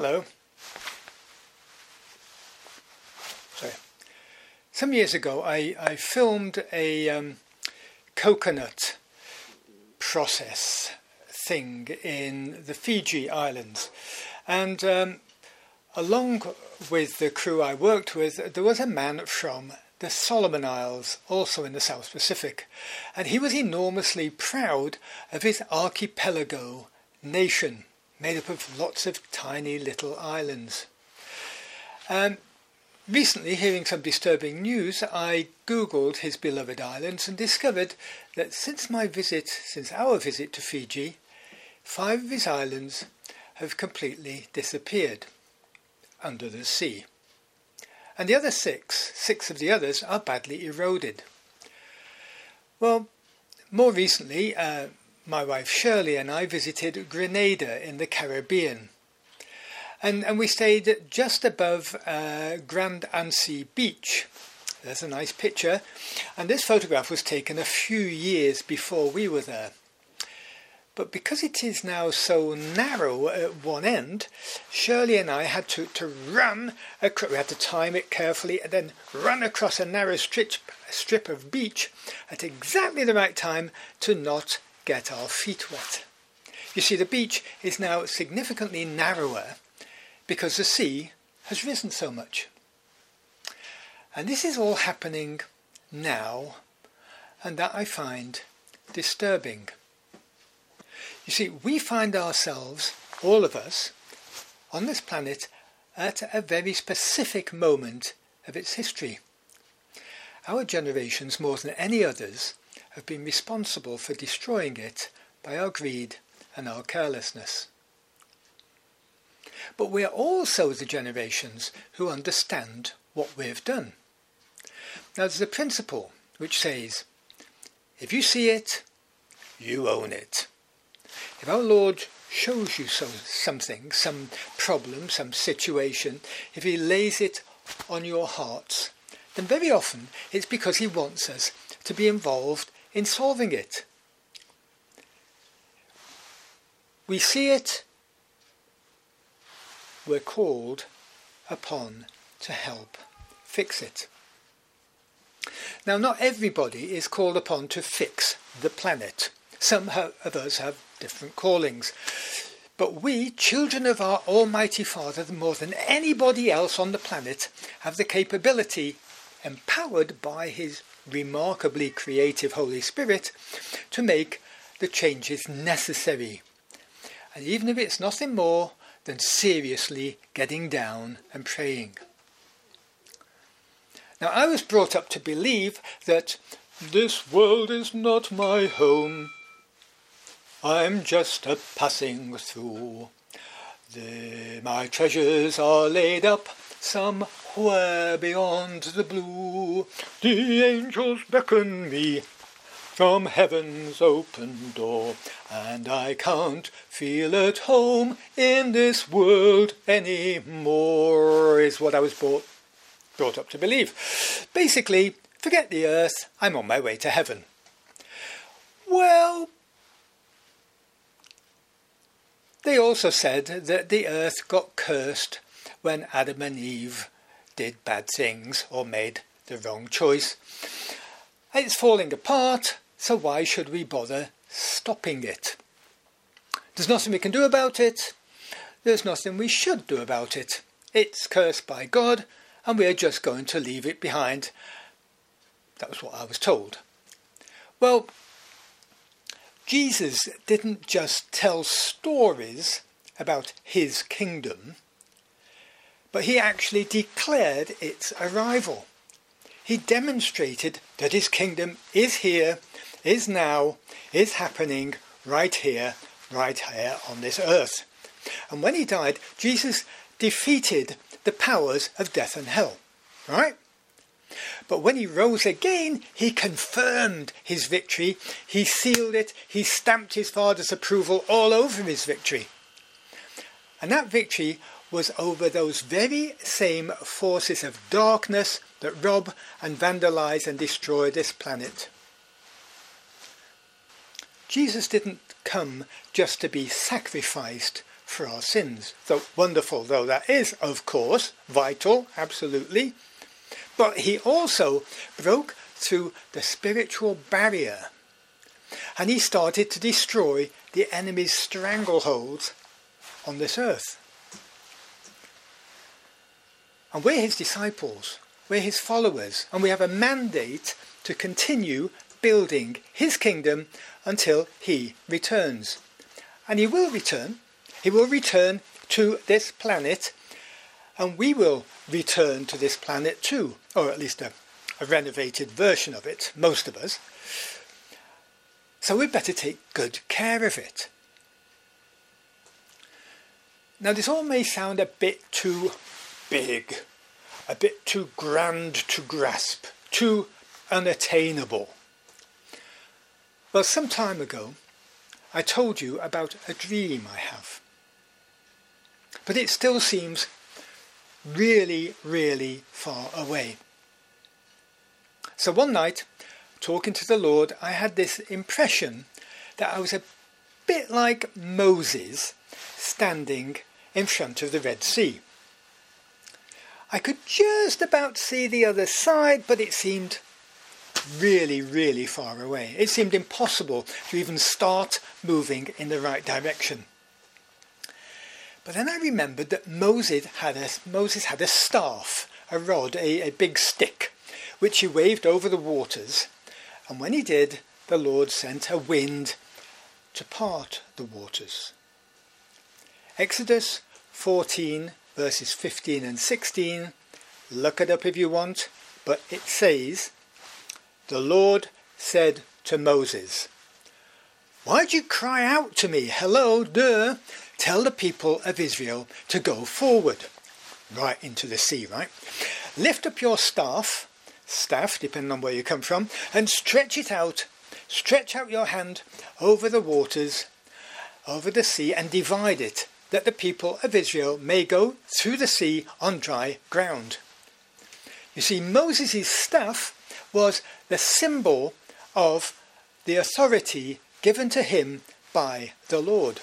Hello. Sorry. Some years ago, I, I filmed a um, coconut process thing in the Fiji Islands. And um, along with the crew I worked with, there was a man from the Solomon Isles, also in the South Pacific, and he was enormously proud of his archipelago nation, made up of lots of tiny little islands. Um, recently, hearing some disturbing news, I googled his beloved islands and discovered that since my visit, since our visit to Fiji, five of his islands have completely disappeared under the sea and the other six, six of the others, are badly eroded. Well, more recently, uh, my wife Shirley and I visited Grenada in the Caribbean. And, and we stayed just above uh, Grand Anse Beach. There's a nice picture. And this photograph was taken a few years before we were there. But because it is now so narrow at one end, Shirley and I had to, to run, across, we had to time it carefully, and then run across a narrow strip, strip of beach at exactly the right time to not get our feet wet. You see, the beach is now significantly narrower because the sea has risen so much. And this is all happening now, and that I find disturbing. You see, we find ourselves, all of us, on this planet at a very specific moment of its history. Our generations, more than any others, have been responsible for destroying it by our greed and our carelessness. But we are also the generations who understand what we've done. Now, there's a principle which says, if you see it, you own it. If our Lord shows you some, something, some problem, some situation, if He lays it on your hearts, then very often it's because He wants us to be involved in solving it. We see it, we're called upon to help fix it. Now, not everybody is called upon to fix the planet. Some of us have different callings. But we, children of our Almighty Father, more than anybody else on the planet, have the capability, empowered by His remarkably creative Holy Spirit, to make the changes necessary. And even if it's nothing more than seriously getting down and praying. Now, I was brought up to believe that this world is not my home I'm just a passing through. The, my treasures are laid up somewhere beyond the blue. The angels beckon me from heaven's open door, and I can't feel at home in this world any more, is what I was brought, brought up to believe. Basically, forget the earth, I'm on my way to heaven. Well, they also said that the earth got cursed when Adam and Eve did bad things or made the wrong choice. It's falling apart, so why should we bother stopping it? There's nothing we can do about it. There's nothing we should do about it. It's cursed by God, and we're just going to leave it behind. That was what I was told. Well, Jesus didn't just tell stories about his kingdom, but he actually declared its arrival. He demonstrated that his kingdom is here, is now, is happening right here, right here on this earth. And when he died, Jesus defeated the powers of death and hell. Right? But when he rose again, he confirmed his victory, he sealed it, he stamped his Father's approval all over his victory. And that victory was over those very same forces of darkness that rob and vandalize and destroy this planet. Jesus didn't come just to be sacrificed for our sins. So wonderful though that is, of course, vital, absolutely. But he also broke through the spiritual barrier and he started to destroy the enemy's strangleholds on this earth. And we're his disciples, we're his followers, and we have a mandate to continue building his kingdom until he returns. And he will return. He will return to this planet, and we will return to this planet too, or at least a, a renovated version of it, most of us. So we'd better take good care of it. Now, this all may sound a bit too big, a bit too grand to grasp, too unattainable. Well, some time ago, I told you about a dream I have. But it still seems really, really far away. So one night, talking to the Lord, I had this impression that I was a bit like Moses standing in front of the Red Sea. I could just about see the other side, but it seemed really, really far away. It seemed impossible to even start moving in the right direction. But then I remembered that Moses had a, Moses had a staff, a rod, a, a big stick, which he waved over the waters. And when he did, the Lord sent a wind to part the waters. Exodus 14, verses 15 and 16. Look it up if you want, but it says, The Lord said to Moses, Why'd you cry out to me? Hello, duh. Tell the people of Israel to go forward. Right into the sea, right? Lift up your staff, staff, depending on where you come from, and stretch it out. Stretch out your hand over the waters, over the sea, and divide it that the people of Israel may go through the sea on dry ground. You see, Moses' staff was the symbol of the authority given to him by the Lord.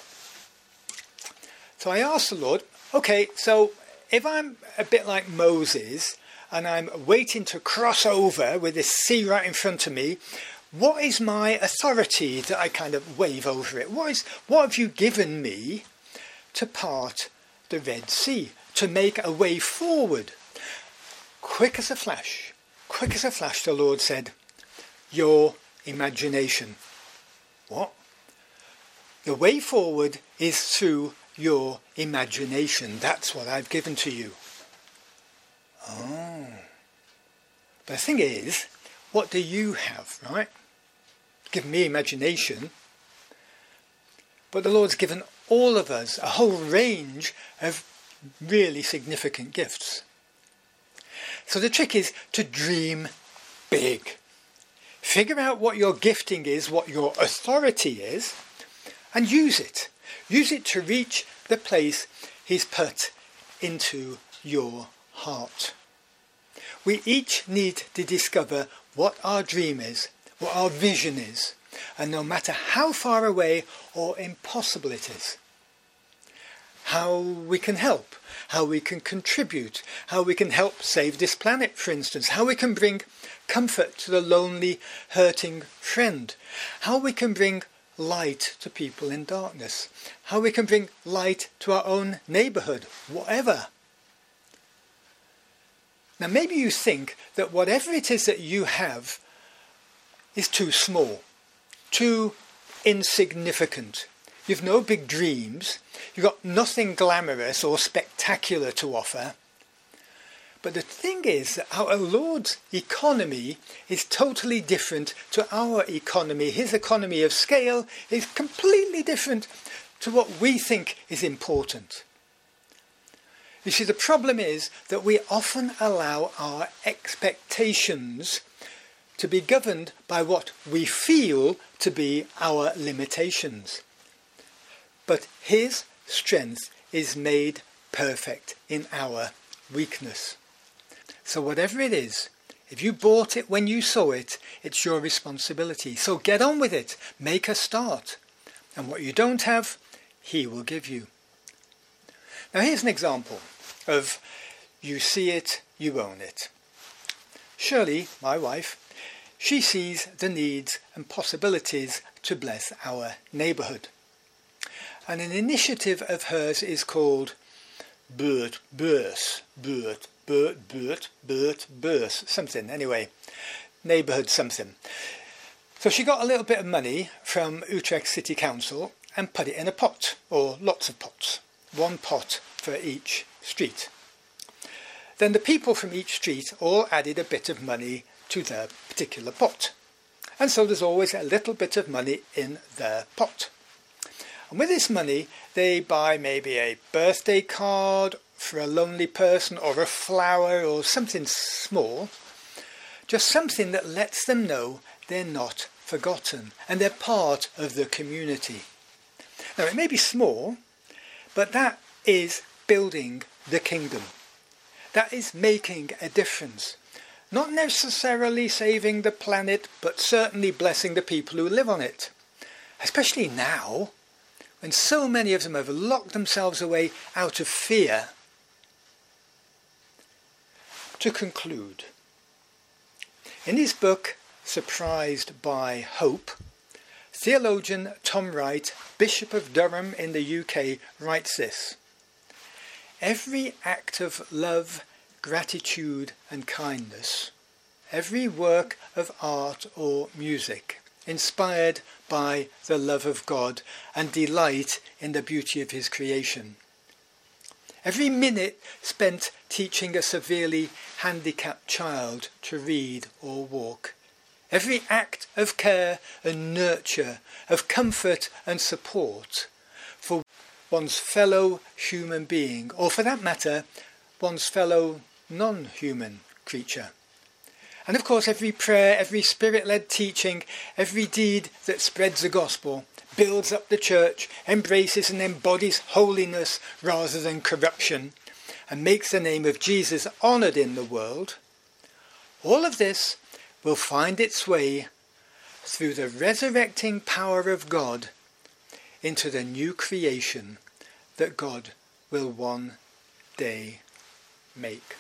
So I asked the Lord, okay, so if I'm a bit like Moses and I'm waiting to cross over with this sea right in front of me, what is my authority that I kind of wave over it? What is what have you given me to part the Red Sea, to make a way forward. Quick as a flash, quick as a flash, the Lord said, Your imagination. What? The way forward is through your imagination. That's what I've given to you. Oh. But the thing is, what do you have, right? Give me imagination. But the Lord's given all of us a whole range of really significant gifts. So the trick is to dream big. Figure out what your gifting is, what your authority is, and use it. Use it to reach the place He's put into your heart. We each need to discover what our dream is, what our vision is, and no matter how far away or impossible it is. How we can help, how we can contribute, how we can help save this planet, for instance, how we can bring comfort to the lonely, hurting friend, how we can bring light to people in darkness, how we can bring light to our own neighbourhood, whatever. Now, maybe you think that whatever it is that you have is too small, too insignificant. You've no big dreams. You've got nothing glamorous or spectacular to offer. But the thing is that our Lord's economy is totally different to our economy. His economy of scale is completely different to what we think is important. You see, the problem is that we often allow our expectations to be governed by what we feel to be our limitations. But His strength is made perfect in our weakness. So, whatever it is, if you bought it when you saw it, it's your responsibility. So get on with it, make a start. And what you don't have, He will give you. Now here's an example of you see it, you own it. Shirley, my wife, she sees the needs and possibilities to bless our neighbourhood. And an initiative of hers is called Bert Burs, Bert, Bert, Bert, Bert, Burs, something anyway, neighbourhood something. So she got a little bit of money from Utrecht City Council and put it in a pot, or lots of pots, one pot for each street. Then the people from each street all added a bit of money to their particular pot. And so there's always a little bit of money in their pot. And with this money, they buy maybe a birthday card for a lonely person or a flower or something small, just something that lets them know they're not forgotten and they're part of the community. Now, it may be small, but that is building the kingdom. That is making a difference. Not necessarily saving the planet, but certainly blessing the people who live on it. Especially now, when so many of them have locked themselves away out of fear. To conclude, in his book, Surprised by Hope, theologian Tom Wright, Bishop of Durham in the UK, writes this Every act of love gratitude and kindness, every work of art or music, inspired by the love of God and delight in the beauty of His creation. Every minute spent teaching a severely handicapped child to read or walk. Every act of care and nurture, of comfort and support for one's fellow human being, or for that matter, one's fellow non human creature. And of course, every prayer, every spirit led teaching, every deed that spreads the gospel, builds up the church, embraces and embodies holiness rather than corruption, and makes the name of Jesus honoured in the world, all of this will find its way through the resurrecting power of God into the new creation that God will one day make.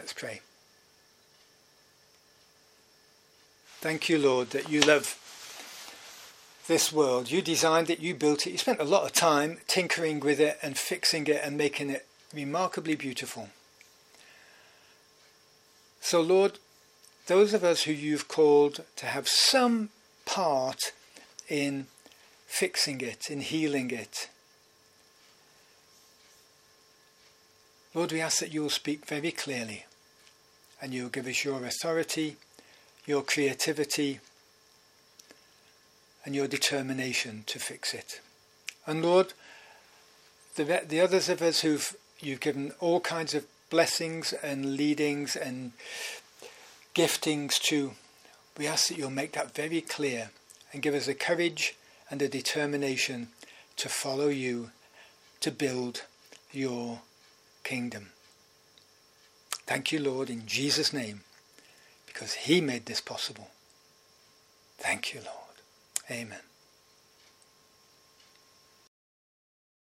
Let's pray. Thank you, Lord, that you love this world. You designed it, you built it, you spent a lot of time tinkering with it and fixing it and making it remarkably beautiful. So, Lord, those of us who you've called to have some part in fixing it, in healing it, Lord, we ask that you will speak very clearly and you'll give us your authority, your creativity, and your determination to fix it. And Lord, the, the others of us who've you've given all kinds of blessings and leadings and giftings to, we ask that you'll make that very clear and give us the courage and the determination to follow you to build your kingdom. Thank you, Lord, in Jesus' name, because He made this possible. Thank you, Lord. Amen.